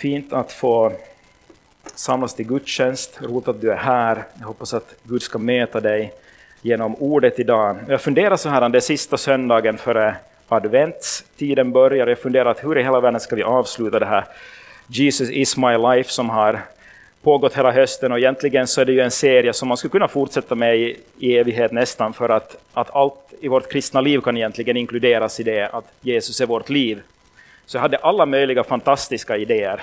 Fint att få samlas till gudstjänst. Roligt att du är här. Jag hoppas att Gud ska möta dig genom ordet idag. Jag funderar så här, det är sista söndagen före adventstiden börjar. Jag funderar att hur i hela världen ska vi avsluta det här Jesus is my life som har pågått hela hösten och egentligen så är det ju en serie som man skulle kunna fortsätta med i, i evighet nästan för att, att allt i vårt kristna liv kan egentligen inkluderas i det att Jesus är vårt liv. Så jag hade alla möjliga fantastiska idéer.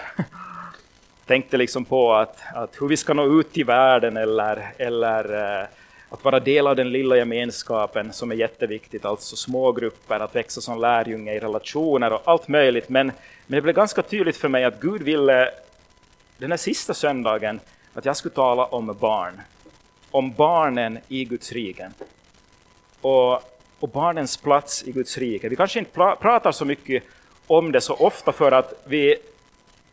Tänkte liksom på att, att hur vi ska nå ut i världen eller, eller eh, att vara del av den lilla gemenskapen som är jätteviktigt, alltså smågrupper, att växa som lärjunge i relationer och allt möjligt. Men, men det blev ganska tydligt för mig att Gud ville den här sista söndagen att jag skulle tala om barn. Om barnen i Guds rike. Och, och barnens plats i Guds rike. Vi kanske inte pratar så mycket om det så ofta för att vi,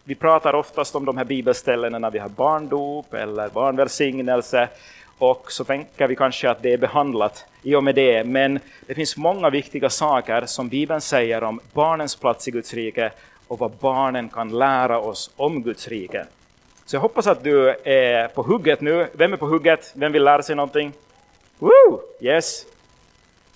vi pratar oftast om de här bibelställena när vi har barndop eller barnvälsignelse och så tänker vi kanske att det är behandlat i och med det, men det finns många viktiga saker som Bibeln säger om barnens plats i Guds rike och vad barnen kan lära oss om Guds rike. Så jag hoppas att du är på hugget nu. Vem är på hugget? Vem vill lära sig någonting? Woo! Yes!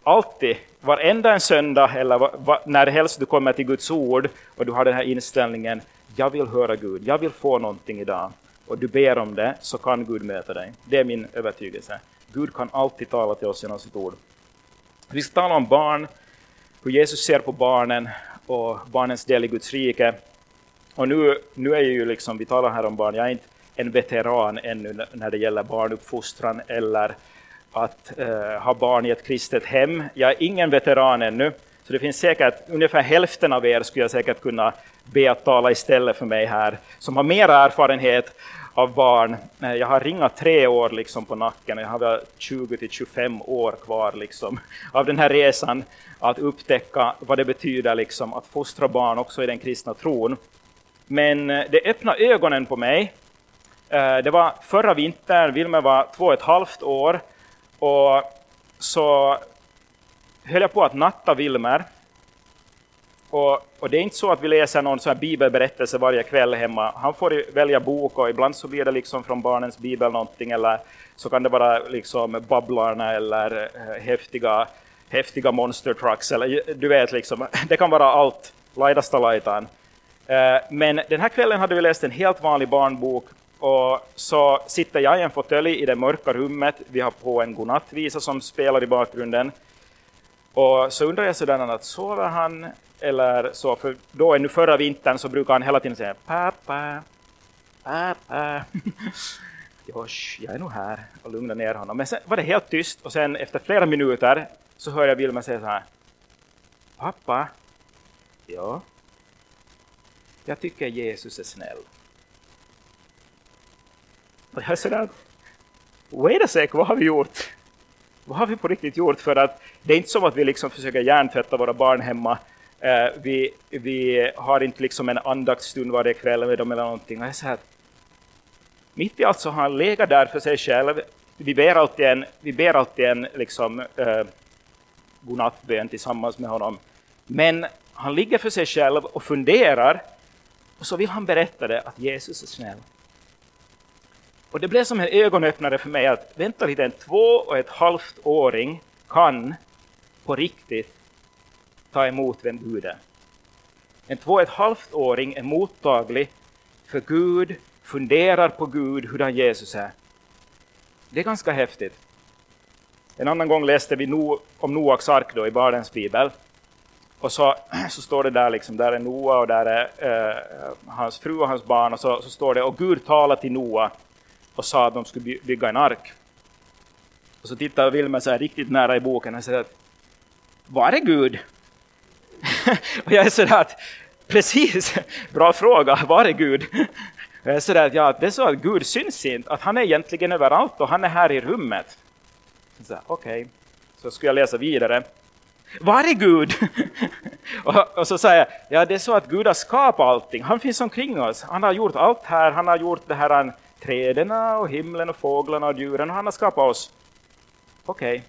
Alltid, varenda en söndag eller när helst du kommer till Guds ord och du har den här inställningen, jag vill höra Gud, jag vill få någonting idag och du ber om det, så kan Gud möta dig. Det är min övertygelse. Gud kan alltid tala till oss genom sitt ord. Vi ska tala om barn, hur Jesus ser på barnen och barnens del i Guds rike. Och nu, nu är ju liksom, vi talar här om barn, jag är inte en veteran ännu när det gäller barnuppfostran eller att eh, ha barn i ett kristet hem. Jag är ingen veteran ännu, så det finns säkert ungefär hälften av er skulle jag säkert kunna be att tala istället för mig här, som har mer erfarenhet av barn. Eh, jag har ringat tre år liksom på nacken och jag har 20 till 25 år kvar liksom av den här resan att upptäcka vad det betyder liksom att fostra barn också i den kristna tron. Men eh, det öppnade ögonen på mig. Eh, det var förra vintern, Wilmer var två och ett halvt år och så höll jag på att natta Wilmer och, och, det är inte så att vi läser någon sån bibelberättelse varje kväll hemma. Han får välja bok och ibland så blir det liksom från barnens bibel någonting eller så kan det vara liksom Babblarna eller eh, häftiga, häftiga monster trucks eller du vet liksom, det kan vara allt, laidasta laitaan. Eh, men den här kvällen hade vi läst en helt vanlig barnbok och så sitter jag i en fåtölj i det mörka rummet. Vi har på en godnattvisa som spelar i bakgrunden. Och så undrar jag sådär att sover han eller så, för då ännu förra vintern så brukar han hela tiden säga pappa, pappa. Josh, jag är nog här och lugna ner honom. Men sen var det helt tyst och sen efter flera minuter så hör jag Vilma säga så här. Pappa, ja, jag tycker Jesus är snäll. Och jag är sådär, wait a sec, vad har vi gjort? Vad har vi på riktigt gjort? För att det är inte som att vi liksom försöker hjärntvätta våra barn hemma Uh, vi, vi har inte liksom en andaktsstund varje kväll med dem eller någonting. Och jag säger mitt i allt så har han legat där för sig själv. Vi ber alltid en, vi ber alltid en liksom, uh, godnattbön tillsammans med honom. Men han ligger för sig själv och funderar och så vill han berätta det att Jesus är snäll. Och det blev som en ögonöppnare för mig att vänta lite, en två och ett halvt åring kan på riktigt ta emot vem Gud är. En två och ett halvt åring är mottaglig för Gud, funderar på Gud, hurdan Jesus är. Det är ganska häftigt. En annan gång läste vi no om Noaks ark då i Barnens bibel. Och så, så står det där, liksom, där är Noa och där är eh, hans fru och hans barn. Och så, så står det, och Gud talar till Noa och sa att de skulle bygga en ark. Och så tittar Wilmer så här riktigt nära i boken och säger att var är Gud? och jag är sådär att, precis, bra fråga, var är Gud? Jag är sådär att, ja, det är så att Gud syns inte, att han är egentligen överallt och han är här i rummet. Okej, okay. så skulle jag läsa vidare. Var är Gud? och, och, så säger jag, ja det är så att Gud har skapat allting, han finns omkring oss, han har gjort allt här, han har gjort det här träden och himlen och fåglarna och djuren och han har skapat oss. Okej, okay.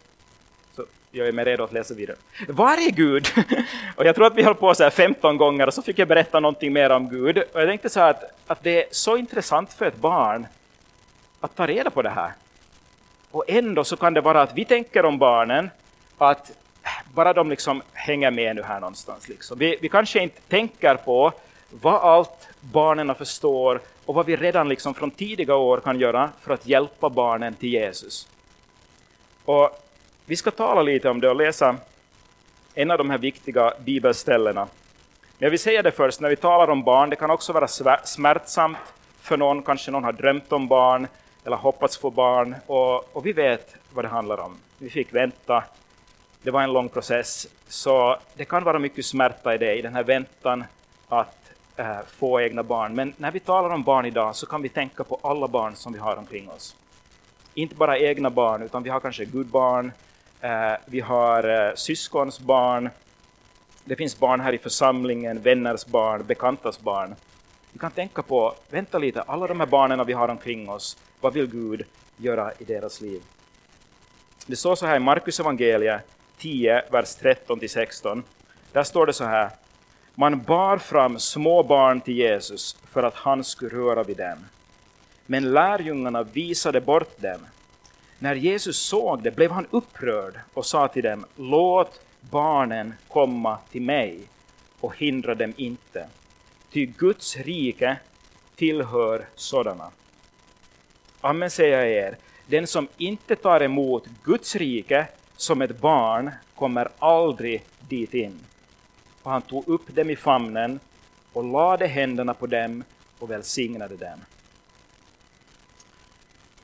så jag är med redo att läsa vidare. Var är Gud? och jag tror att vi höll på så här 15 gånger och så fick jag berätta någonting mer om Gud. Och jag tänkte så att, att det är så intressant för ett barn att ta reda på det här. Och ändå så kan det vara att vi tänker om barnen att bara de liksom hänger med nu här någonstans. Liksom. Vi, vi kanske inte tänker på vad allt barnen förstår och vad vi redan liksom från tidiga år kan göra för att hjälpa barnen till Jesus. Och vi ska tala lite om det och läsa en av de här viktiga bibelställena. Men jag vill säga det först, när vi talar om barn, det kan också vara smärtsamt för någon, kanske någon har drömt om barn eller hoppats få barn och, och vi vet vad det handlar om. Vi fick vänta, det var en lång process, så det kan vara mycket smärta i det, i den här väntan att eh, få egna barn. Men när vi talar om barn idag så kan vi tänka på alla barn som vi har omkring oss. Inte bara egna barn, utan vi har kanske gudbarn, eh, vi har eh, syskons barn, det finns barn här i församlingen, vänners barn, bekantas barn. Vi kan tänka på, vänta lite, alla de här barnen vi har omkring oss, vad vill Gud göra i deras liv? Det står så här i Markus evangeliet 10, vers 13-16. Där står det så här. Man bar fram små barn till Jesus för att han skulle röra vid dem. Men lärjungarna visade bort dem. När Jesus såg det blev han upprörd och sa till dem, låt barnen komma till mig och hindra dem inte. Ty Guds rike tillhör sådana. Amen säger jag er, den som inte tar emot Guds rike som ett barn kommer aldrig dit in. Och han tog upp dem i famnen och lade händerna på dem och välsignade dem.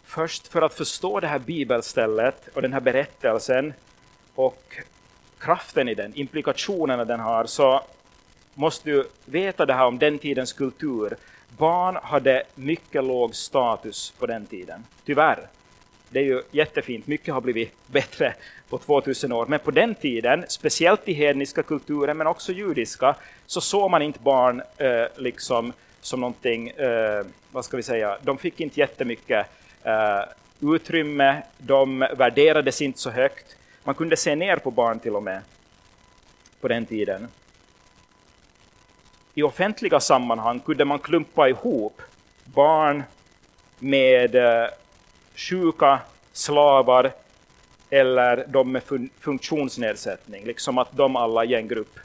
Först för att förstå det här bibelstället och den här berättelsen och kraften i den, implikationerna den har, så måste du veta det här om den tidens kultur. Barn hade mycket låg status på den tiden, tyvärr. Det är ju jättefint, mycket har blivit bättre på 2000 år, men på den tiden, speciellt i hedniska kulturen men också judiska, så såg man inte barn eh, liksom som någonting, eh, vad ska vi säga, de fick inte jättemycket eh, utrymme, de värderades inte så högt. Man kunde se ner på barn till och med på den tiden. I offentliga sammanhang kunde man klumpa ihop barn med eh, sjuka slavar eller de med fun funktionsnedsättning, liksom att de alla i en grupp.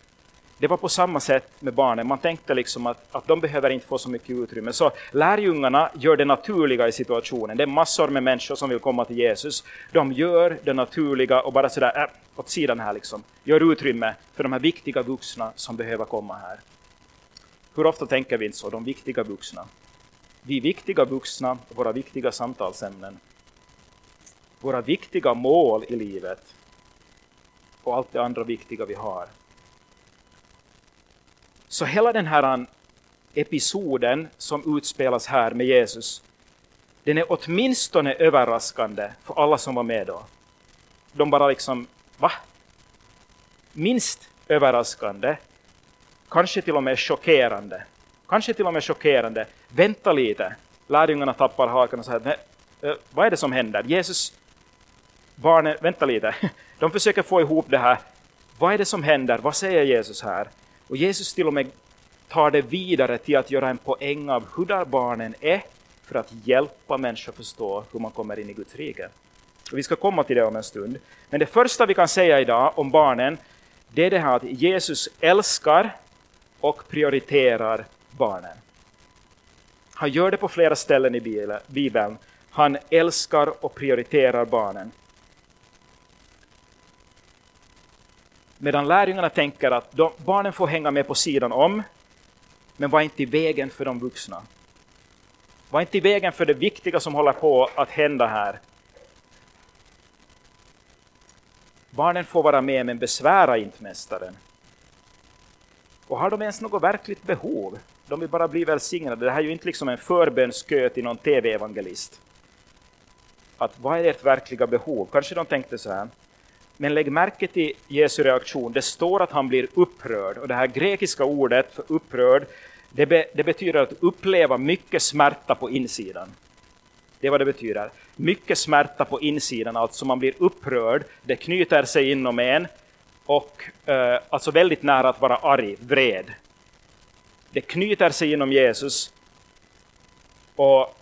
Det var på samma sätt med barnen, man tänkte liksom att, att de behöver inte få så mycket utrymme. Så lärjungarna gör det naturliga i situationen. Det är massor med människor som vill komma till Jesus. De gör det naturliga och bara sådär, äh, åt sidan här liksom. Gör utrymme för de här viktiga vuxna som behöver komma här. Hur ofta tänker vi inte så, de viktiga vuxna? Vi viktiga vuxna, våra viktiga samtalsämnen, våra viktiga mål i livet och allt det andra viktiga vi har. Så hela den här episoden som utspelas här med Jesus, den är åtminstone överraskande för alla som var med då. De bara liksom, va? Minst överraskande, kanske till och med chockerande. Kanske till och med chockerande. Vänta lite. Lärjungarna tappar hakan och säger, eh, vad är det som händer? Jesus, barnen, vänta lite. De försöker få ihop det här. Vad är det som händer? Vad säger Jesus här? Och Jesus till och med tar det vidare till att göra en poäng av hur barnen är för att hjälpa människor förstå hur man kommer in i Guds rike. Och vi ska komma till det om en stund. Men det första vi kan säga idag om barnen, det är det här att Jesus älskar och prioriterar barnen. Han gör det på flera ställen i Bibeln. Han älskar och prioriterar barnen. Medan lärjungarna tänker att de, barnen får hänga med på sidan om, men var inte i vägen för de vuxna. Var inte i vägen för det viktiga som håller på att hända här. Barnen får vara med, men besvära inte mästaren. Och har de ens något verkligt behov? De vill bara bli välsignade. Det här är ju inte liksom en förbönskö till någon tv-evangelist. Att vad är ert verkliga behov? Kanske de tänkte så här. Men lägg märke till Jesu reaktion. Det står att han blir upprörd. Och det här grekiska ordet för upprörd, det, be, det betyder att uppleva mycket smärta på insidan. Det är vad det betyder. mycket smärta på insidan, alltså man blir upprörd, det knyter sig inom en, och eh, alltså väldigt nära att vara arg, vred. Det knyter sig inom Jesus, och,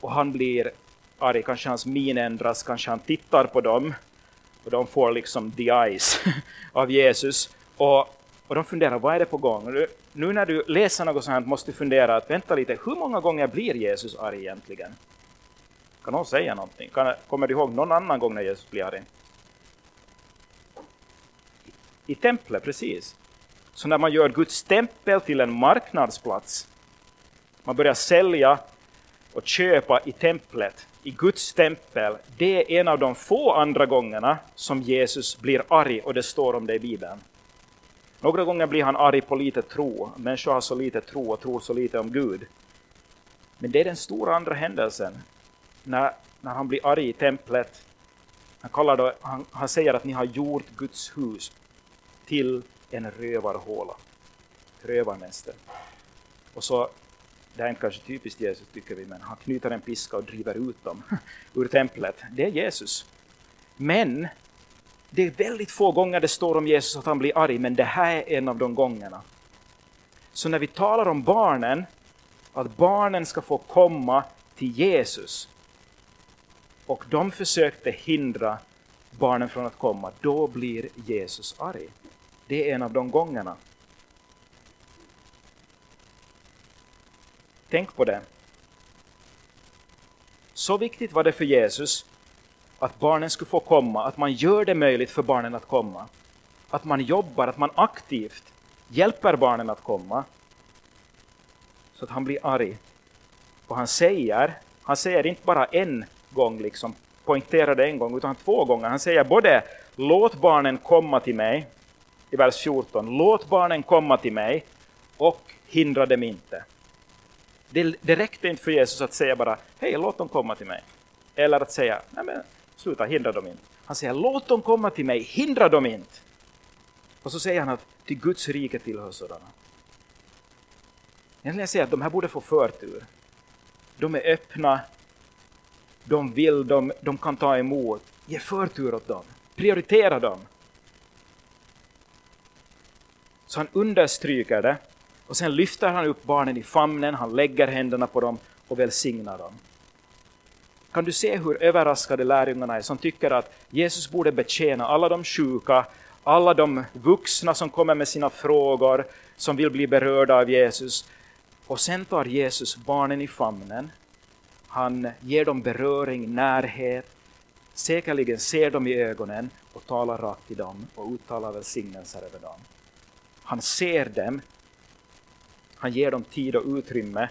och han blir arg, kanske hans min ändras, kanske han tittar på dem, och de får liksom the eyes av Jesus. Och, och de funderar, vad är det på gång? Nu, nu när du läser något sånt här måste du fundera, att vänta lite, hur många gånger blir Jesus arg egentligen? Kan någon säga någonting? Kan, kommer du ihåg någon annan gång när Jesus blir arg? I templet, precis. Så när man gör Guds tempel till en marknadsplats, man börjar sälja och köpa i templet, i Guds tempel, det är en av de få andra gångerna som Jesus blir arg och det står om det i Bibeln. Några gånger blir han arg på lite tro, människor har så lite tro och tror så lite om Gud. Men det är den stora andra händelsen, när, när han blir arg i templet. Han, kallar då, han, han säger att ni har gjort Guds hus till en rövarhåla, ett rövarnäste. Och så det är inte kanske typiskt Jesus tycker vi, men han knyter en piska och driver ut dem ur templet. Det är Jesus. Men det är väldigt få gånger det står om Jesus att han blir arg, men det här är en av de gångerna. Så när vi talar om barnen, att barnen ska få komma till Jesus, och de försökte hindra barnen från att komma, då blir Jesus arg. Det är en av de gångerna. Tänk på det. Så viktigt var det för Jesus att barnen skulle få komma, att man gör det möjligt för barnen att komma. Att man jobbar, att man aktivt hjälper barnen att komma. Så att han blir arg. Och han säger, han säger inte bara en gång, liksom, poängterar det en gång, utan två gånger. Han säger både låt barnen komma till mig, i vers 14, låt barnen komma till mig och hindra dem inte. Det, det räckte inte för Jesus att säga bara hej, låt dem komma till mig. Eller att säga nej men sluta, hindra dem inte. Han säger låt dem komma till mig, hindra dem inte. Och så säger han att till Guds rike tillhör sådana. Egentligen säger att de här borde få förtur. De är öppna, de vill, de, de kan ta emot. Ge förtur åt dem, prioritera dem. Så han understryker det och sen lyfter han upp barnen i famnen, han lägger händerna på dem och välsignar dem. Kan du se hur överraskade lärjungarna är som tycker att Jesus borde betjäna alla de sjuka, alla de vuxna som kommer med sina frågor, som vill bli berörda av Jesus. Och sen tar Jesus barnen i famnen. Han ger dem beröring, närhet, säkerligen ser dem i ögonen och talar rakt till dem och uttalar välsignelser över dem. Han ser dem han ger dem tid och utrymme.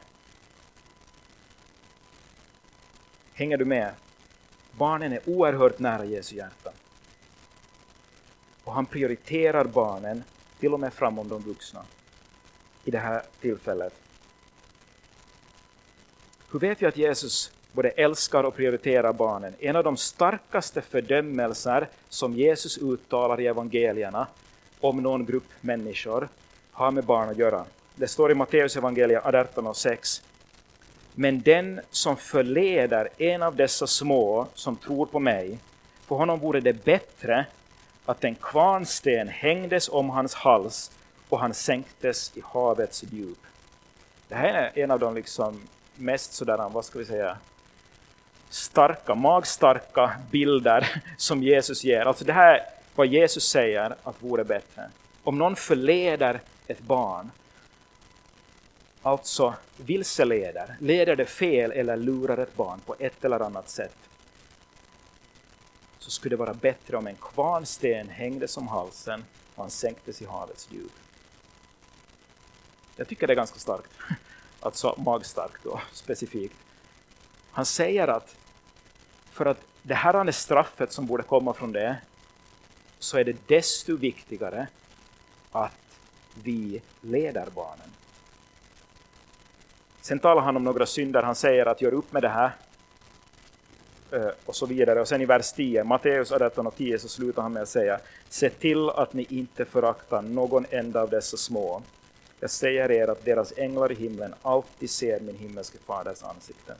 Hänger du med? Barnen är oerhört nära Jesu hjärta. Och han prioriterar barnen, till och med framom de vuxna, i det här tillfället. Hur vet vi att Jesus både älskar och prioriterar barnen? En av de starkaste fördömelser som Jesus uttalar i evangelierna om någon grupp människor har med barn att göra. Det står i Matteus evangeliet 18 och 6. Men den som förleder en av dessa små som tror på mig, för honom vore det bättre att en kvarnsten hängdes om hans hals och han sänktes i havets djup. Det här är en av de liksom mest sådär, vad ska vi säga, starka, magstarka bilder som Jesus ger. Alltså det här vad Jesus säger att vore bättre. Om någon förleder ett barn alltså vilseleder, leder det fel eller lurar ett barn på ett eller annat sätt, så skulle det vara bättre om en kvarnsten hängdes om halsen och han sänktes i havets djup. Jag tycker det är ganska starkt, alltså magstarkt då, specifikt. Han säger att för att det här är straffet som borde komma från det, så är det desto viktigare att vi leder barnen. Sen talar han om några synder, han säger att gör upp med det här eh, och så vidare. Och sen i vers 10, Matteus 18 och 10, så slutar han med att säga Se till att ni inte föraktar någon enda av dessa små. Jag säger er att deras änglar i himlen alltid ser min himmelske faders ansikte.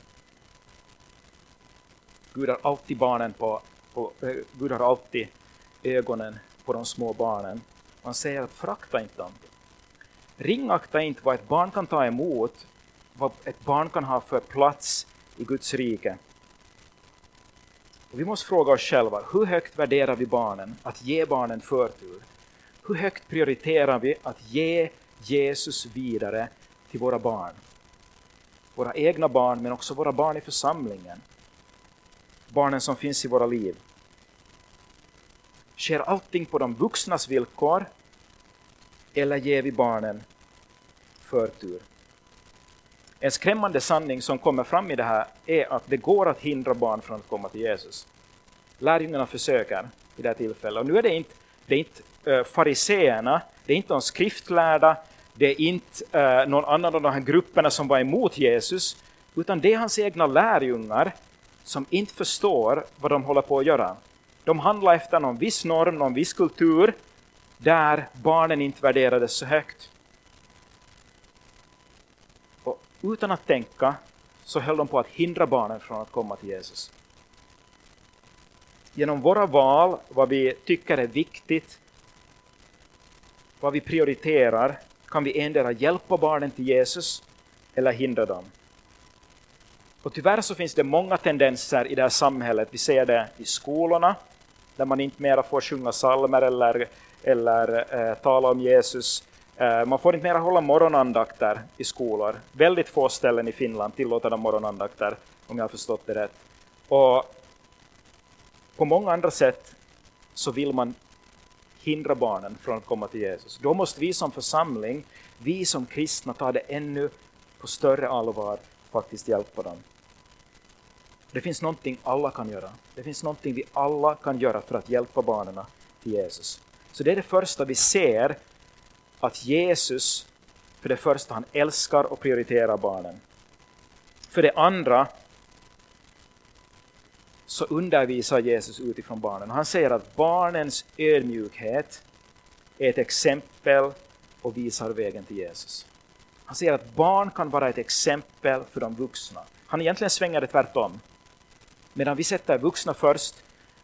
Gud har alltid barnen på, på eh, Gud har alltid ögonen på de små barnen. Han säger att frakta inte dem. Ringakta inte vad ett barn kan ta emot, vad ett barn kan ha för plats i Guds rike. Och vi måste fråga oss själva, hur högt värderar vi barnen, att ge barnen förtur? Hur högt prioriterar vi att ge Jesus vidare till våra barn? Våra egna barn, men också våra barn i församlingen. Barnen som finns i våra liv. Sker allting på de vuxnas villkor eller ger vi barnen förtur? En skrämmande sanning som kommer fram i det här är att det går att hindra barn från att komma till Jesus. Lärjungarna försöker i det här tillfället. Och nu är det inte, det är inte uh, fariseerna, det är inte de skriftlärda, det är inte uh, någon annan av de här grupperna som var emot Jesus, utan det är hans egna lärjungar som inte förstår vad de håller på att göra. De handlade efter någon viss norm, någon viss kultur, där barnen inte värderades så högt. Och utan att tänka så höll de på att hindra barnen från att komma till Jesus. Genom våra val, vad vi tycker är viktigt, vad vi prioriterar, kan vi endera hjälpa barnen till Jesus eller hindra dem. Och tyvärr så finns det många tendenser i det här samhället. Vi ser det i skolorna, där man inte mera får sjunga psalmer eller, eller eh, tala om Jesus. Eh, man får inte mera hålla morgonandakter i skolor. Väldigt få ställen i Finland tillåter de morgonandakter, om jag har förstått det rätt. Och på många andra sätt så vill man hindra barnen från att komma till Jesus. Då måste vi som församling, vi som kristna, ta det ännu på större allvar faktiskt hjälpa dem. Det finns någonting alla kan göra. Det finns någonting vi alla kan göra för att hjälpa barnen till Jesus. Så det är det första vi ser, att Jesus, för det första, han älskar och prioriterar barnen. För det andra så undervisar Jesus utifrån barnen. Han säger att barnens ödmjukhet är ett exempel och visar vägen till Jesus. Han säger att barn kan vara ett exempel för de vuxna. Han egentligen svänger det tvärtom. Medan vi sätter vuxna först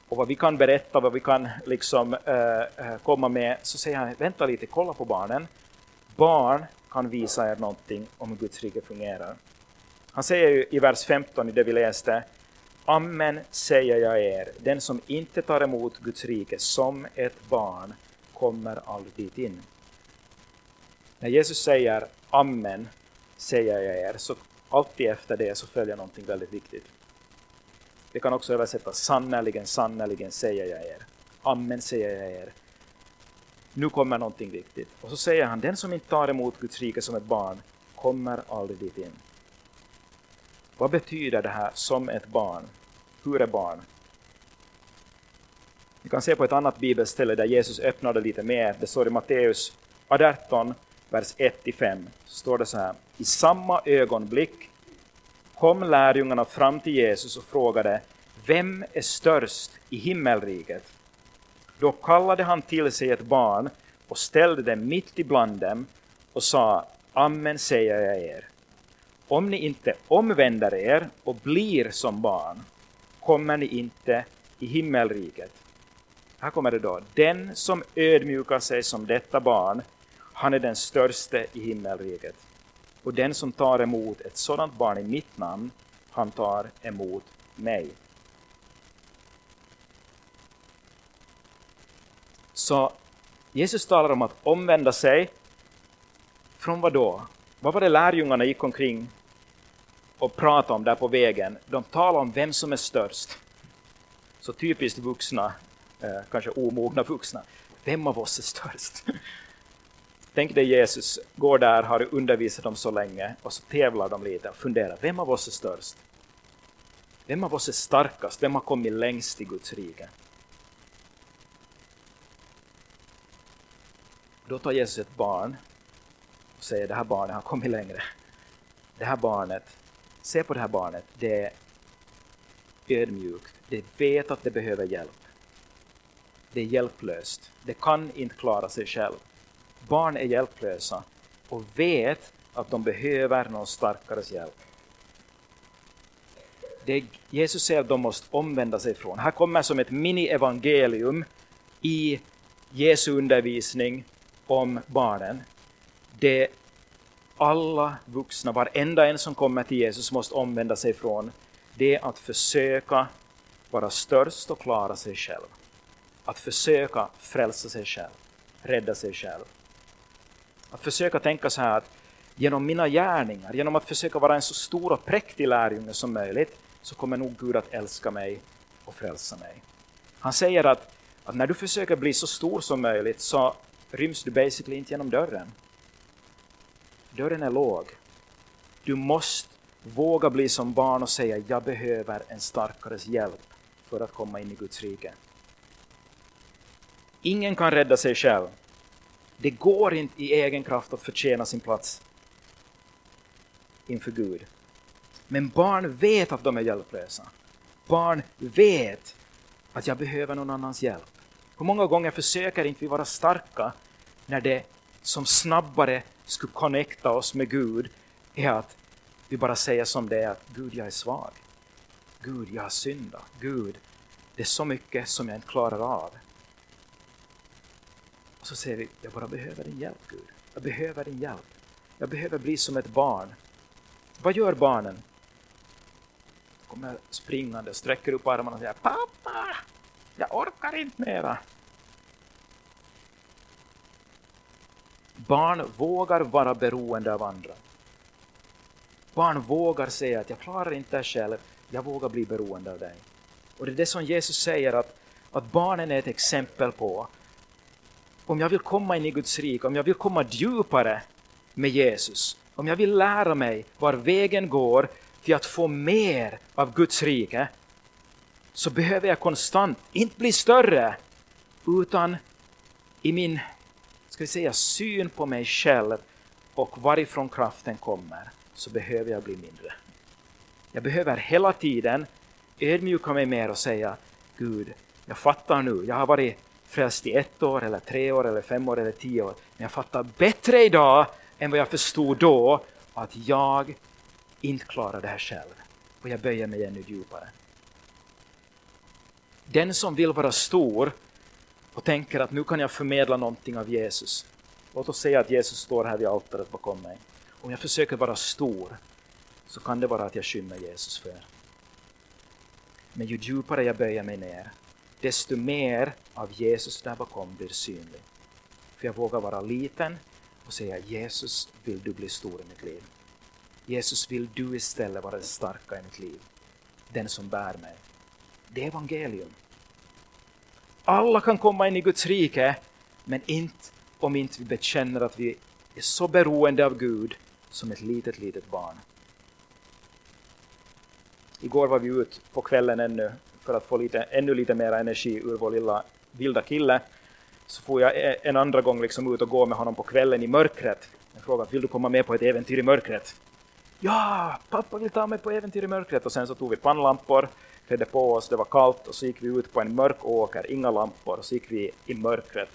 och vad vi kan berätta, vad vi kan liksom, eh, eh, komma med, så säger han vänta lite, kolla på barnen. Barn kan visa er någonting om hur Guds rike fungerar. Han säger ju i vers 15 i det vi läste, Amen säger jag er, den som inte tar emot Guds rike som ett barn kommer aldrig dit in. När Jesus säger Amen säger jag er, så alltid efter det så följer någonting väldigt viktigt. Det kan också översättas sannerligen, sannerligen säger jag er. Amen säger jag er. Nu kommer någonting viktigt. Och så säger han, den som inte tar emot Guds rike som ett barn kommer aldrig dit in. Vad betyder det här som ett barn? Hur är barn? Vi kan se på ett annat bibelställe där Jesus öppnade lite mer. Det står i Matteus 18, vers 1-5. Så står det så här. I samma ögonblick kom lärjungarna fram till Jesus och frågade Vem är störst i himmelriket? Då kallade han till sig ett barn och ställde det mitt ibland dem och sa Amen säger jag er. Om ni inte omvänder er och blir som barn kommer ni inte i himmelriket. Här kommer det då. Den som ödmjukar sig som detta barn, han är den störste i himmelriket. Och den som tar emot ett sådant barn i mitt namn, han tar emot mig. Så Jesus talar om att omvända sig. Från vad då? Vad var det lärjungarna gick omkring och pratade om där på vägen? De talade om vem som är störst. Så typiskt vuxna, eh, kanske omogna vuxna. Vem av oss är störst? Tänk dig Jesus går där, har undervisat dem så länge och så tävlar de lite och funderar, vem av oss är störst? Vem av oss är starkast? Vem har kommit längst i Guds rike? Då tar Jesus ett barn och säger, det här barnet har kommit längre. Det här barnet, se på det här barnet, det är ödmjukt, det vet att det behöver hjälp. Det är hjälplöst, det kan inte klara sig själv. Barn är hjälplösa och vet att de behöver någon starkares hjälp. det Jesus säger att de måste omvända sig från. Här kommer som ett mini-evangelium i Jesu undervisning om barnen. Det alla vuxna, varenda en som kommer till Jesus måste omvända sig från, det är att försöka vara störst och klara sig själv. Att försöka frälsa sig själv, rädda sig själv. Att försöka tänka så här att genom mina gärningar, genom att försöka vara en så stor och präktig lärjunge som möjligt, så kommer nog Gud att älska mig och frälsa mig. Han säger att, att när du försöker bli så stor som möjligt så ryms du basically inte genom dörren. Dörren är låg. Du måste våga bli som barn och säga jag behöver en starkares hjälp för att komma in i Guds rike. Ingen kan rädda sig själv. Det går inte i egen kraft att förtjäna sin plats inför Gud. Men barn vet att de är hjälplösa. Barn vet att jag behöver någon annans hjälp. Hur många gånger försöker inte vi vara starka när det som snabbare skulle connecta oss med Gud är att vi bara säger som det är att Gud, jag är svag. Gud, jag har syndat. Gud, det är så mycket som jag inte klarar av. Och så säger vi, jag bara behöver din hjälp Gud. Jag behöver din hjälp. Jag behöver bli som ett barn. Vad gör barnen? De kommer springande, sträcker upp armarna och säger Pappa! Jag orkar inte mera. Barn vågar vara beroende av andra. Barn vågar säga att jag klarar inte det själv, jag vågar bli beroende av dig. Och det är det som Jesus säger att, att barnen är ett exempel på. Om jag vill komma in i Guds rike, om jag vill komma djupare med Jesus, om jag vill lära mig var vägen går till att få mer av Guds rike, så behöver jag konstant, inte bli större, utan i min ska vi säga, syn på mig själv och varifrån kraften kommer, så behöver jag bli mindre. Jag behöver hela tiden ödmjuka mig mer och säga Gud, jag fattar nu, jag har varit frälst i ett år, eller tre år, eller fem år, eller tio år, men jag fattar bättre idag än vad jag förstod då att jag inte klarar det här själv. Och jag böjer mig ännu djupare. Den som vill vara stor och tänker att nu kan jag förmedla någonting av Jesus. Låt oss säga att Jesus står här vid altaret bakom mig. Om jag försöker vara stor så kan det vara att jag skymmer Jesus för. Men ju djupare jag böjer mig ner, desto mer av Jesus där bakom blir synlig. För jag vågar vara liten och säga Jesus, vill du bli stor i mitt liv? Jesus, vill du istället vara den starka i mitt liv? Den som bär mig. Det är evangelium. Alla kan komma in i Guds rike, men inte om inte vi bekänner att vi är så beroende av Gud som ett litet, litet barn. Igår var vi ute på kvällen ännu för att få lite, ännu lite mer energi ur vår lilla vilda kille. Så får jag e-, en andra gång liksom ut och gå med honom på kvällen i mörkret. Jag frågade vill du komma med på ett äventyr i mörkret? Ja, pappa vill ta mig på äventyr i mörkret. Och sen så tog vi pannlampor klädde på oss, det var kallt och så gick vi ut på en mörk åker, inga lampor, och så gick vi i mörkret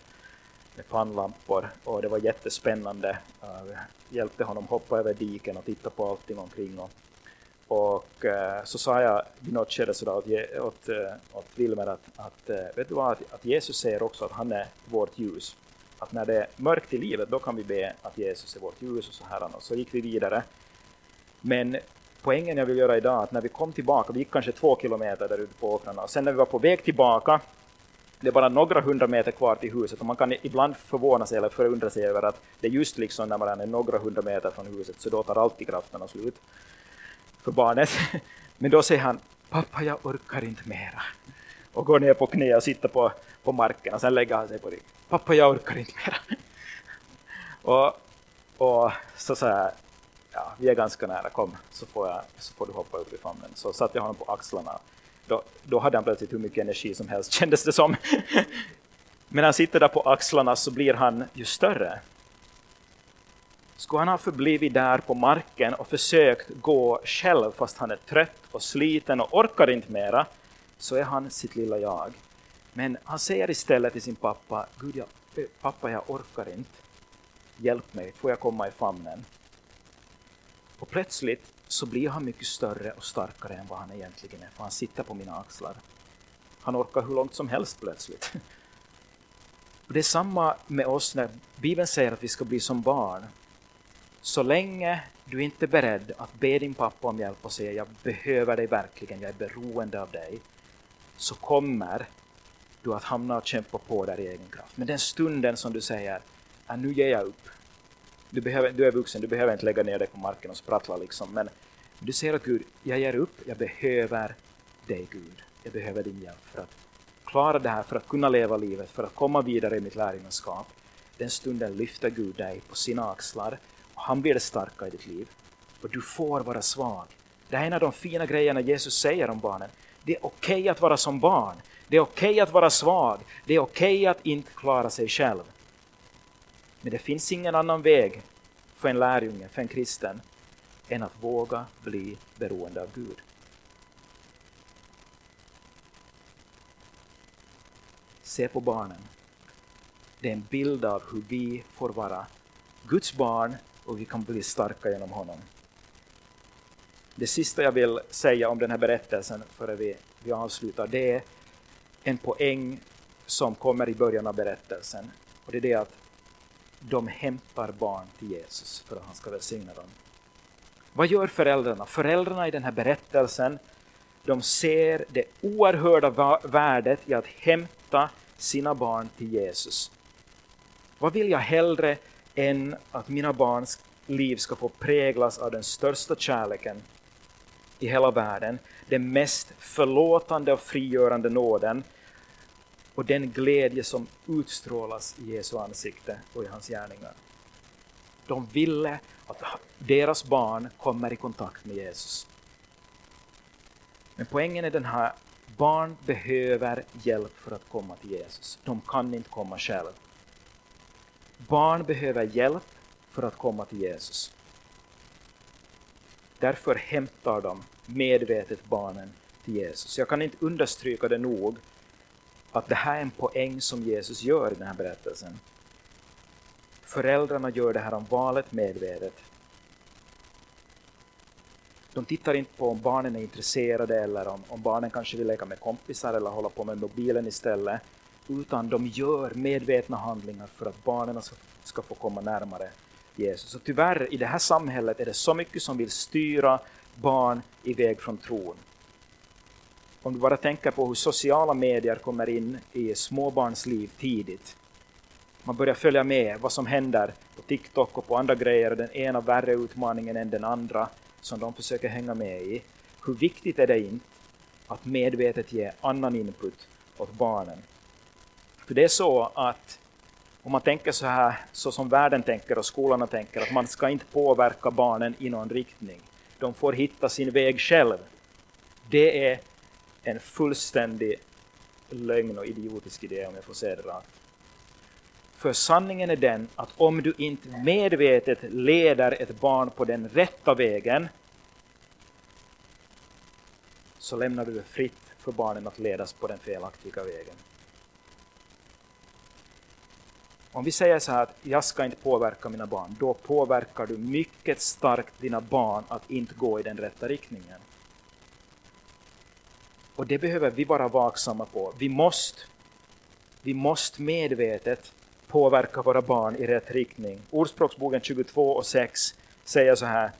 med pannlampor och det var jättespännande. Jag hjälpte honom hoppa över diken och titta på allting omkring. Och, och eh, så sa jag i något skede sådär åt, åt, eh, åt Wilmer att, att eh, vet du vad, att, att Jesus säger också att han är vårt ljus. Att när det är mörkt i livet, då kan vi be att Jesus är vårt ljus och så här. Och så gick vi vidare. Men poängen jag vill göra idag är att när vi kom tillbaka, vi gick kanske två kilometer där ute på åkrarna, och sen när vi var på väg tillbaka, det är bara några hundra meter kvar till huset och man kan ibland förvåna sig eller förundra sig över att det är just liksom när man är några hundra meter från huset så då tar alltid krafterna slut för barnet. Men då säger han ”pappa jag orkar inte mera” och går ner på knä och sitter på, på marken och sen lägger han sig på ryggen. ”Pappa jag orkar inte mera” och, och så säger ja, vi är ganska nära, kom så får, jag, så får du hoppa upp i famnen. Så satte jag honom på axlarna. Då, då hade han plötsligt hur mycket energi som helst kändes det som. Men han sitter där på axlarna så blir han ju större. Skulle han ha förblivit där på marken och försökt gå själv fast han är trött och sliten och orkar inte mera, så är han sitt lilla jag. Men han säger istället till sin pappa, Gud, jag, pappa jag orkar inte. Hjälp mig, får jag komma i famnen? Och plötsligt så blir han mycket större och starkare än vad han egentligen är, för han sitter på mina axlar. Han orkar hur långt som helst plötsligt. Och det är samma med oss när Bibeln säger att vi ska bli som barn. Så länge du inte är beredd att be din pappa om hjälp och säga jag behöver dig verkligen, jag är beroende av dig, så kommer du att hamna och kämpa på där i egen kraft. Men den stunden som du säger att nu ger jag upp. Du, behöver, du är vuxen, du behöver inte lägga ner dig på marken och sprattla liksom, men du säger att Gud, jag ger upp, jag behöver dig Gud. Jag behöver din hjälp för att klara det här, för att kunna leva livet, för att komma vidare i mitt lärjungaskap. Den stunden lyfter Gud dig på sina axlar han blir det starka i ditt liv. Och du får vara svag. Det här är en av de fina grejerna Jesus säger om barnen. Det är okej okay att vara som barn. Det är okej okay att vara svag. Det är okej okay att inte klara sig själv. Men det finns ingen annan väg för en lärjunge, för en kristen, än att våga bli beroende av Gud. Se på barnen. Det är en bild av hur vi får vara Guds barn och vi kan bli starka genom honom. Det sista jag vill säga om den här berättelsen före vi, vi avslutar, det är en poäng som kommer i början av berättelsen. Och det är det att de hämtar barn till Jesus för att han ska välsigna dem. Vad gör föräldrarna? Föräldrarna i den här berättelsen, de ser det oerhörda värdet i att hämta sina barn till Jesus. Vad vill jag hellre än att mina barns liv ska få präglas av den största kärleken i hela världen, den mest förlåtande och frigörande nåden och den glädje som utstrålas i Jesu ansikte och i hans gärningar. De ville att deras barn kommer i kontakt med Jesus. Men poängen är den här, barn behöver hjälp för att komma till Jesus. De kan inte komma själva. Barn behöver hjälp för att komma till Jesus. Därför hämtar de medvetet barnen till Jesus. Jag kan inte understryka det nog, att det här är en poäng som Jesus gör i den här berättelsen. Föräldrarna gör det här om valet medvetet. De tittar inte på om barnen är intresserade eller om, om barnen kanske vill leka med kompisar eller hålla på med mobilen istället, utan de gör medvetna handlingar för att barnen ska, ska få komma närmare Jesus. Och tyvärr i det här samhället är det så mycket som vill styra barn iväg från tron. Om du bara tänker på hur sociala medier kommer in i småbarns liv tidigt. Man börjar följa med vad som händer på TikTok och på andra grejer, den ena värre utmaningen än den andra som de försöker hänga med i. Hur viktigt är det inte att medvetet ge annan input åt barnen? För det är så att om man tänker så här, så som världen tänker och skolorna tänker, att man ska inte påverka barnen i någon riktning. De får hitta sin väg själv. Det är en fullständig lögn och idiotisk idé om jag får säga det rakt. För sanningen är den att om du inte medvetet leder ett barn på den rätta vägen så lämnar du det fritt för barnen att ledas på den felaktiga vägen. Om vi säger så här att jag ska inte påverka mina barn, då påverkar du mycket starkt dina barn att inte gå i den rätta riktningen. Och det behöver vi vara vaksamma på. Vi måste, vi måste medvetet påverka våra barn i rätt riktning. Ordspråksboken 22 och 6 säger så här.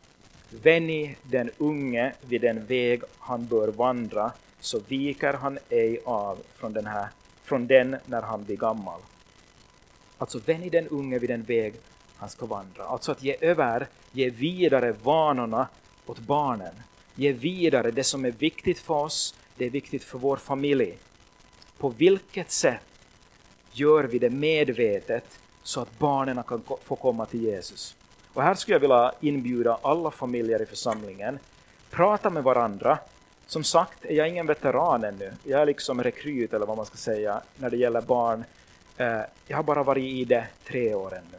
Vänj den unge vid den väg han bör vandra, så viker han ej av från den, här, från den när han blir gammal. Alltså vänj den unge vid den väg han ska vandra. Alltså att ge över, ge vidare vanorna åt barnen. Ge vidare det som är viktigt för oss, det är viktigt för vår familj. På vilket sätt gör vi det medvetet så att barnen kan få komma till Jesus? Och här skulle jag vilja inbjuda alla familjer i församlingen. Prata med varandra. Som sagt är jag ingen veteran ännu. Jag är liksom rekryt eller vad man ska säga när det gäller barn. Eh, jag har bara varit i det tre år ännu.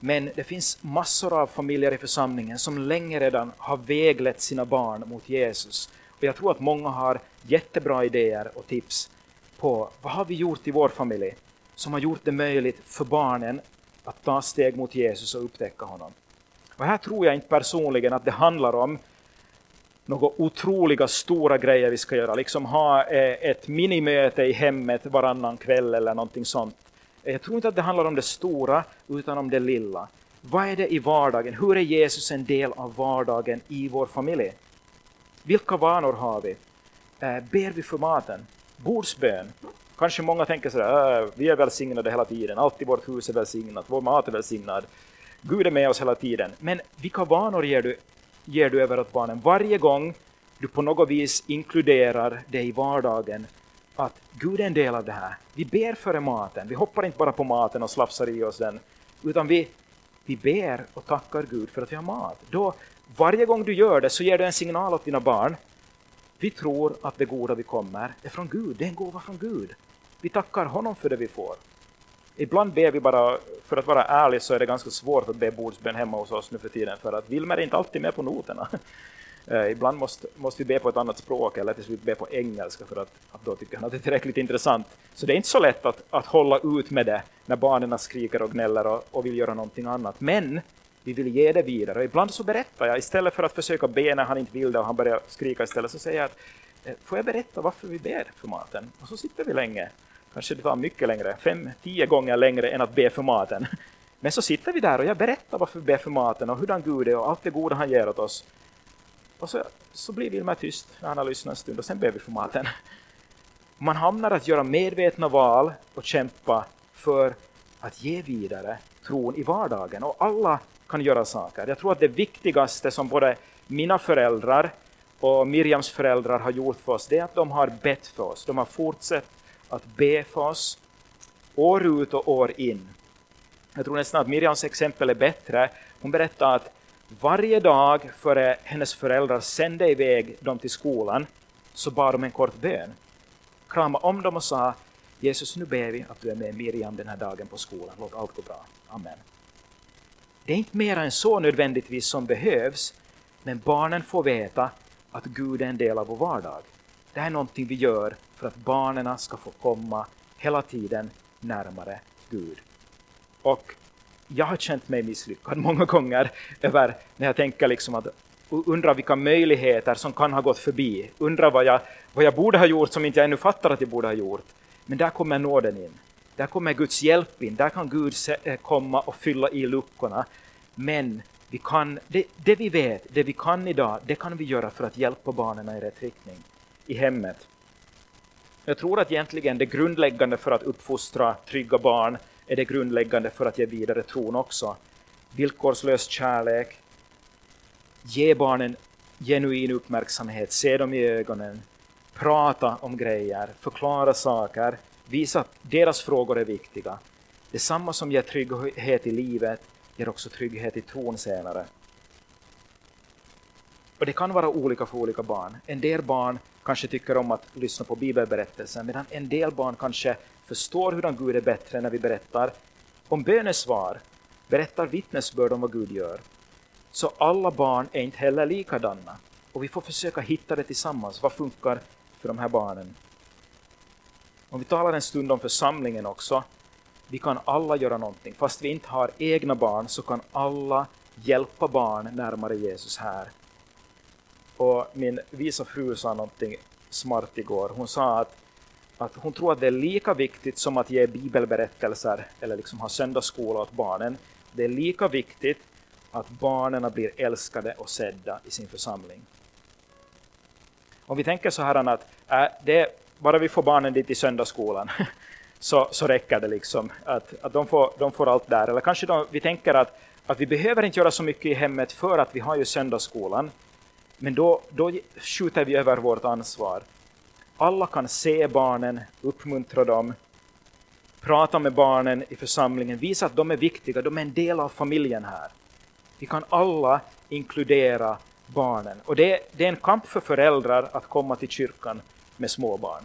Men det finns massor av familjer i församlingen som länge redan har väglett sina barn mot Jesus och jag tror att många har jättebra idéer och tips på vad har vi gjort i vår familj som har gjort det möjligt för barnen att ta steg mot Jesus och upptäcka honom. Och här tror jag inte personligen att det handlar om några otroliga stora grejer vi ska göra, liksom ha eh, ett minimöte i hemmet varannan kväll eller någonting sånt. Eh, jag tror inte att det handlar om det stora, utan om det lilla. Vad är det i vardagen? Hur är Jesus en del av vardagen i vår familj? Vilka vanor har vi? Eh, ber vi för maten? Bordsbön? Kanske många tänker sådär, äh, vi är välsignade hela tiden, alltid vårt hus är välsignat, vår mat är välsignad, Gud är med oss hela tiden. Men vilka vanor ger du, ger du över åt barnen? Varje gång du på något vis inkluderar det i vardagen, att Gud är en del av det här. Vi ber före maten, vi hoppar inte bara på maten och slafsar i oss den, utan vi, vi ber och tackar Gud för att vi har mat. Då, varje gång du gör det så ger du en signal åt dina barn. Vi tror att det goda vi kommer är från Gud, det är en gåva från Gud. Vi tackar honom för det vi får. Ibland ber vi bara, för att vara ärlig så är det ganska svårt att be bordsbön hemma hos oss nu för tiden, för att Wilmer är inte alltid med på noterna. Eh, ibland måste, måste vi be på ett annat språk eller till slut be på engelska för att, att då tycker han att det är tillräckligt intressant. Så det är inte så lätt att, att hålla ut med det när barnen skriker och gnäller och, och vill göra någonting annat. Men vi vill ge det vidare. Och ibland så berättar jag, istället för att försöka be när han inte vill det och han börjar skrika istället, så säger jag att eh, får jag berätta varför vi ber för maten? Och så sitter vi länge. Kanske det tar mycket längre, fem, tio gånger längre än att be för maten. Men så sitter vi där och jag berättar varför vi ber för maten och hurdan Gud är och allt det goda han ger åt oss. Och så, så blir Vilma tyst när han har lyssnat en stund och sen ber vi för maten. Man hamnar att göra medvetna val och kämpa för att ge vidare tron i vardagen. Och alla kan göra saker. Jag tror att det viktigaste som både mina föräldrar och Miriams föräldrar har gjort för oss, det är att de har bett för oss. De har fortsatt att be för oss år ut och år in. Jag tror nästan att Miriams exempel är bättre. Hon berättar att varje dag före hennes föräldrar sände iväg dem till skolan så bad de en kort bön. Kramade om dem och sa Jesus, nu ber vi att du är med Miriam den här dagen på skolan. Låt allt gå bra. Amen. Det är inte mer än så nödvändigtvis som behövs, men barnen får veta att Gud är en del av vår vardag. Det här är någonting vi gör för att barnen ska få komma hela tiden närmare Gud. Och jag har känt mig misslyckad många gånger över när jag tänker liksom att undrar vilka möjligheter som kan ha gått förbi. Undrar vad jag, vad jag borde ha gjort som inte jag ännu fattar att jag borde ha gjort. Men där kommer nåden in. Där kommer Guds hjälp in. Där kan Gud eh, komma och fylla i luckorna. Men vi kan, det, det vi vet, det vi kan idag, det kan vi göra för att hjälpa barnen i rätt riktning i hemmet. Jag tror att egentligen det grundläggande för att uppfostra trygga barn är det grundläggande för att ge vidare tron också. Villkorslös kärlek, ge barnen genuin uppmärksamhet, se dem i ögonen, prata om grejer, förklara saker, visa att deras frågor är viktiga. Detsamma som ger trygghet i livet ger också trygghet i tron senare. Och det kan vara olika för olika barn. En del barn kanske tycker om att lyssna på bibelberättelser medan en del barn kanske förstår hur Gud är bättre när vi berättar om bönesvar, berättar vittnesbörd om vad Gud gör. Så alla barn är inte heller likadana och vi får försöka hitta det tillsammans. Vad funkar för de här barnen? Om vi talar en stund om församlingen också, vi kan alla göra någonting. Fast vi inte har egna barn så kan alla hjälpa barn närmare Jesus här. Och min visa fru sa någonting smart igår. Hon sa att, att hon tror att det är lika viktigt som att ge bibelberättelser eller liksom ha söndagsskola åt barnen. Det är lika viktigt att barnen blir älskade och sedda i sin församling. Om vi tänker så här att äh, det, bara vi får barnen dit i söndagsskolan så, så räcker det liksom. Att, att de, får, de får allt där. Eller kanske de, vi tänker att, att vi behöver inte göra så mycket i hemmet för att vi har ju söndagsskolan. Men då, då skjuter vi över vårt ansvar. Alla kan se barnen, uppmuntra dem, prata med barnen i församlingen, visa att de är viktiga, de är en del av familjen här. Vi kan alla inkludera barnen. Och det, det är en kamp för föräldrar att komma till kyrkan med småbarn.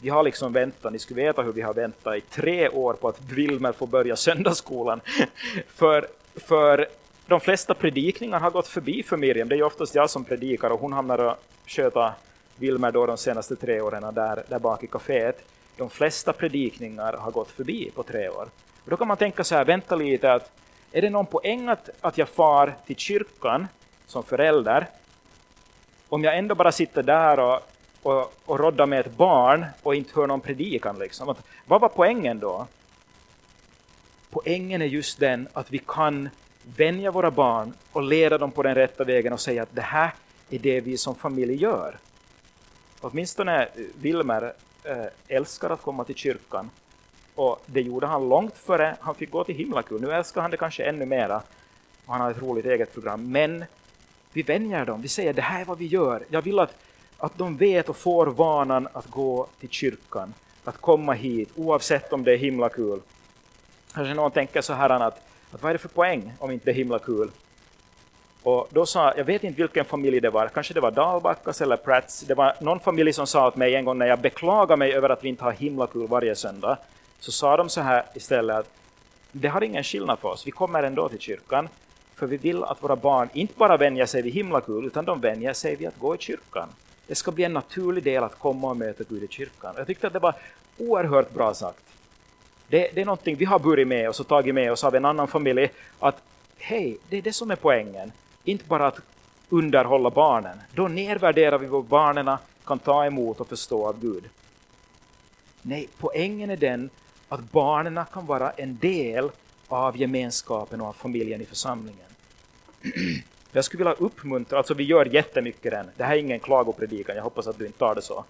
Vi har liksom väntat, ni skulle veta hur vi har väntat i tre år på att Wilmer får börja söndagsskolan. för, för de flesta predikningar har gått förbi för Miriam. Det är ju oftast jag som predikar och hon hamnar och sköta Wilmer då de senaste tre åren där, där bak i kaféet. De flesta predikningar har gått förbi på tre år. Och då kan man tänka så här, vänta lite, att Är det någon poäng att, att jag far till kyrkan som förälder om jag ändå bara sitter där och, och, och roddar med ett barn och inte hör någon predikan? Liksom? Att, vad var poängen då? Poängen är just den att vi kan vänja våra barn och leda dem på den rätta vägen och säga att det här är det vi som familj gör. Åtminstone eh, Wilmer eh, älskar att komma till kyrkan och det gjorde han långt före han fick gå till himlakul. Nu älskar han det kanske ännu mera och han har ett roligt eget program. Men vi vänjer dem, vi säger det här är vad vi gör. Jag vill att, att de vet och får vanan att gå till kyrkan, att komma hit oavsett om det är himlakul. Kanske någon tänker så här att, att vad är det för poäng om inte det är himla kul? Och då sa, jag vet inte vilken familj det var, kanske det var Dalbackas eller Pratts. Det var någon familj som sa åt mig en gång när jag beklagade mig över att vi inte har himla kul varje söndag, så sa de så här istället att det har ingen skillnad för oss, vi kommer ändå till kyrkan, för vi vill att våra barn inte bara vänjer sig vid himla kul, utan de vänjer sig vid att gå i kyrkan. Det ska bli en naturlig del att komma och möta Gud i kyrkan. Jag tyckte att det var oerhört bra sagt. Det, det är någonting vi har burit med oss och tagit med oss av en annan familj, att hej, det är det som är poängen. Inte bara att underhålla barnen. Då nedvärderar vi vad barnen kan ta emot och förstå av Gud. Nej, poängen är den att barnen kan vara en del av gemenskapen och av familjen i församlingen. Jag skulle vilja uppmuntra, alltså vi gör jättemycket den, det här är ingen klagopredikan, jag hoppas att du inte tar det så.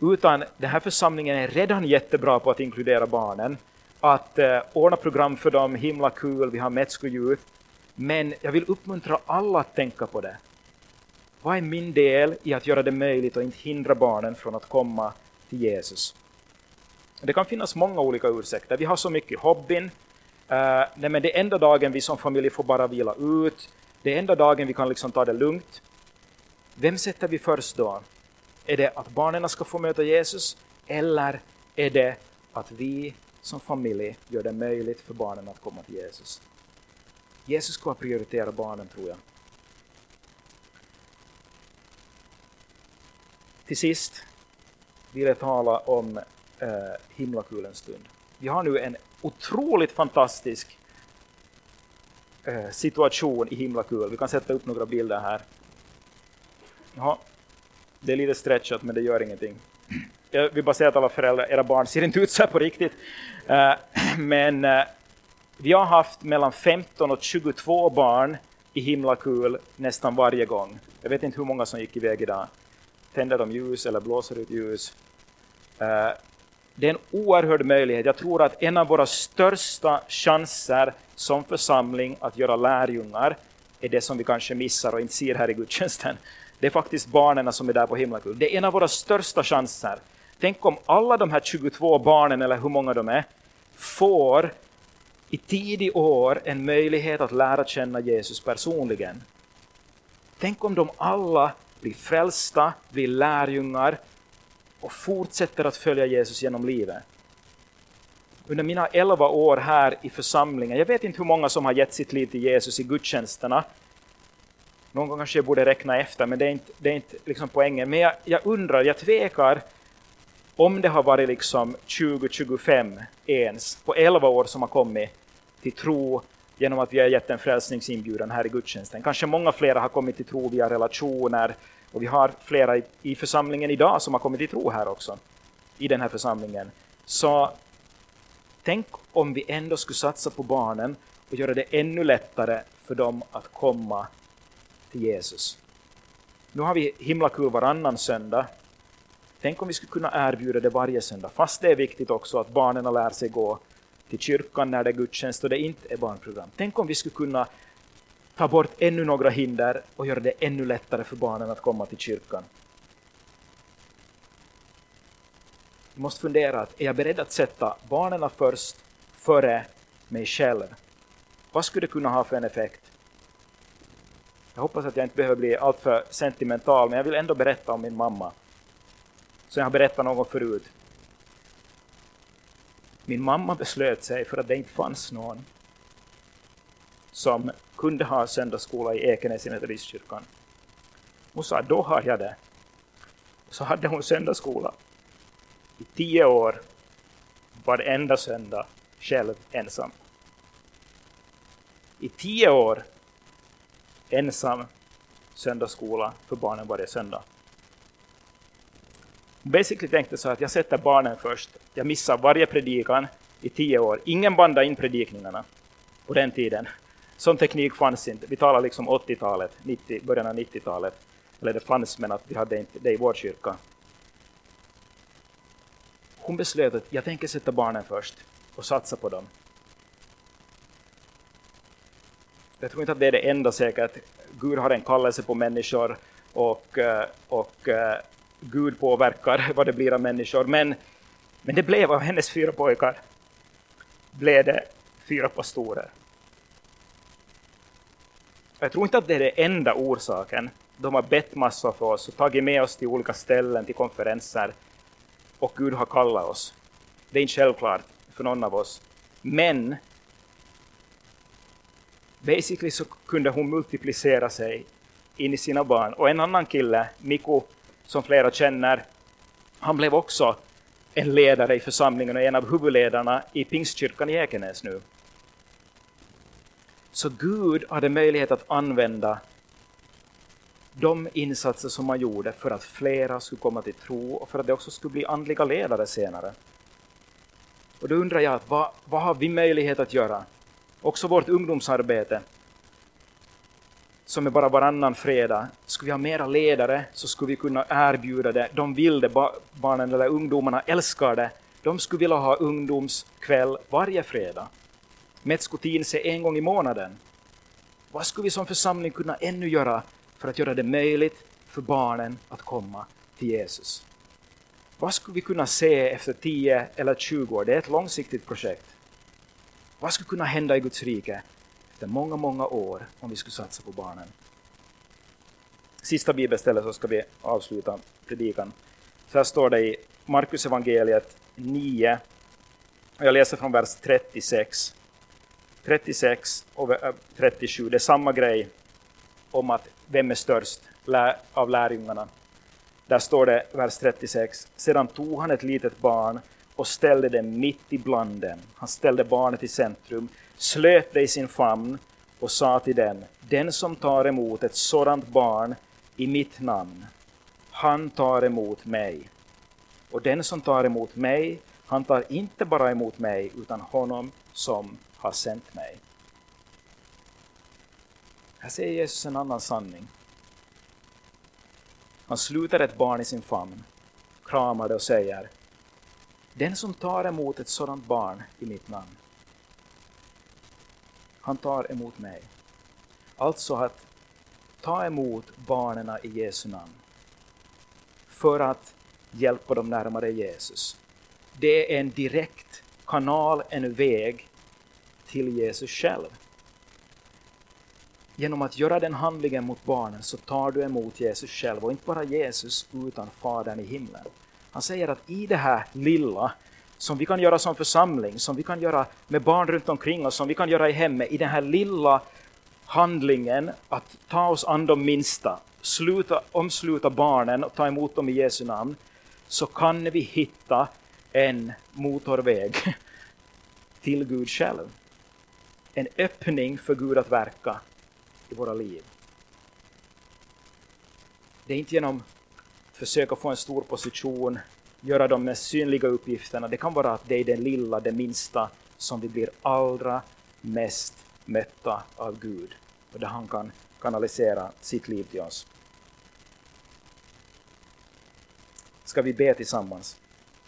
Utan den här församlingen är redan jättebra på att inkludera barnen, att eh, ordna program för dem, himla kul, vi har Metsko Youth. Men jag vill uppmuntra alla att tänka på det. Vad är min del i att göra det möjligt och inte hindra barnen från att komma till Jesus? Det kan finnas många olika ursäkter. Vi har så mycket hobbyn. Uh, nej, men det är enda dagen vi som familj får bara vila ut. Det är enda dagen vi kan liksom ta det lugnt. Vem sätter vi först då? Är det att barnen ska få möta Jesus? Eller är det att vi som familj gör det möjligt för barnen att komma till Jesus? Jesus ska prioritera barnen tror jag. Till sist vill jag tala om eh, himlakulens stund. Vi har nu en otroligt fantastisk eh, situation i himlakul. Vi kan sätta upp några bilder här. Jaha. Det är lite stretchat men det gör ingenting. Jag vill bara säga att alla föräldrar, era barn ser inte ut så här på riktigt. Eh, men eh, vi har haft mellan 15 och 22 barn i himlakul nästan varje gång. Jag vet inte hur många som gick iväg idag. Tänder de ljus eller blåser ut ljus? Eh, det är en oerhörd möjlighet. Jag tror att en av våra största chanser som församling att göra lärjungar är det som vi kanske missar och inte ser här i gudstjänsten. Det är faktiskt barnen som är där på himlakul. Det är en av våra största chanser. Tänk om alla de här 22 barnen, eller hur många de är, får i tidig år en möjlighet att lära känna Jesus personligen. Tänk om de alla blir frälsta, blir lärjungar och fortsätter att följa Jesus genom livet. Under mina elva år här i församlingen, jag vet inte hur många som har gett sitt liv till Jesus i gudstjänsterna. Någon gång kanske jag borde räkna efter, men det är inte, det är inte liksom poängen. Men jag, jag undrar, jag tvekar om det har varit liksom 20-25 ens på 11 år som har kommit till tro genom att vi har gett en frälsningsinbjudan här i gudstjänsten. Kanske många flera har kommit till tro via relationer och vi har flera i, i församlingen idag som har kommit till tro här också, i den här församlingen. Så tänk om vi ändå skulle satsa på barnen och göra det ännu lättare för dem att komma till Jesus. Nu har vi himlakul varannan söndag. Tänk om vi skulle kunna erbjuda det varje söndag, fast det är viktigt också att barnen lär sig gå till kyrkan när det är gudstjänst och det inte är barnprogram. Tänk om vi skulle kunna ta bort ännu några hinder och göra det ännu lättare för barnen att komma till kyrkan. Vi måste fundera, är jag beredd att sätta barnen först före mig själv? Vad skulle det kunna ha för en effekt? Jag hoppas att jag inte behöver bli alltför sentimental, men jag vill ändå berätta om min mamma. Som jag har berättat någon förut. Min mamma beslöt sig för att det inte fanns någon som kunde ha söndagsskola i Ekenäs i Metodistkyrkan. Hon sa, då har jag det. Så hade hon söndagsskola i tio år, varenda söndag, själv ensam. i tio år ensam söndagsskola för barnen varje söndag. Basically tänkte så att jag sätter barnen först. Jag missar varje predikan i tio år. Ingen bandade in predikningarna på den tiden. Sån teknik fanns inte. Vi talar liksom 80-talet, 90, början av 90-talet. Eller det fanns, men att vi hade inte det i vår kyrka. Hon beslöt att jag tänker sätta barnen först och satsa på dem. Jag tror inte att det är det enda säkert. Gud har en kallelse på människor och, eh, och eh, Gud påverkar vad det blir av människor. Men, men det blev av hennes fyra pojkar blev det fyra pastorer. Jag tror inte att det är den enda orsaken. De har bett massor för oss och tagit med oss till olika ställen, till konferenser. Och Gud har kallat oss. Det är inte självklart för någon av oss. Men basically så kunde hon multiplicera sig in i sina barn. Och en annan kille, Mikko, som flera känner, han blev också en ledare i församlingen och en av huvudledarna i Pingstkyrkan i Ekenäs nu. Så Gud hade möjlighet att använda de insatser som man gjorde för att flera skulle komma till tro och för att det också skulle bli andliga ledare senare. Och då undrar jag, vad, vad har vi möjlighet att göra? Också vårt ungdomsarbete, som är bara varannan fredag. Skulle vi ha mera ledare så skulle vi kunna erbjuda det. De vill det, barnen eller ungdomarna älskar det. De skulle vilja ha ungdomskväll varje fredag. Metskotinse en gång i månaden. Vad skulle vi som församling kunna ännu göra för att göra det möjligt för barnen att komma till Jesus? Vad skulle vi kunna se efter 10 eller 20 år? Det är ett långsiktigt projekt. Vad skulle kunna hända i Guds rike efter många, många år om vi skulle satsa på barnen? Sista bibelstället så ska vi avsluta predikan. Så här står det i Markus evangeliet 9, och jag läser från vers 36. 36 och 37, äh, det är samma grej om att vem är störst av lärjungarna. Där står det, vers 36, sedan tog han ett litet barn och ställde det mitt ibland dem. Han ställde barnet i centrum, slöt det i sin famn och sa till den, den som tar emot ett sådant barn i mitt namn, han tar emot mig. Och den som tar emot mig, han tar inte bara emot mig, utan honom som har sänt mig. Här säger Jesus en annan sanning. Han sluter ett barn i sin famn, kramar det och säger den som tar emot ett sådant barn i mitt namn, han tar emot mig. Alltså att ta emot barnen i Jesu namn för att hjälpa dem närmare Jesus. Det är en direkt kanal, en väg till Jesus själv. Genom att göra den handlingen mot barnen så tar du emot Jesus själv och inte bara Jesus utan Fadern i himlen. Han säger att i det här lilla som vi kan göra som församling, som vi kan göra med barn runt omkring oss, som vi kan göra i hemmet, i den här lilla handlingen att ta oss an de minsta, sluta, omsluta barnen och ta emot dem i Jesu namn, så kan vi hitta en motorväg till Gud själv. En öppning för Gud att verka i våra liv. Det är inte genom försöka få en stor position, göra de mest synliga uppgifterna. Det kan vara att det är det lilla, det minsta, som vi blir allra mest mötta av Gud och där han kan kanalisera sitt liv till oss. Ska vi be tillsammans?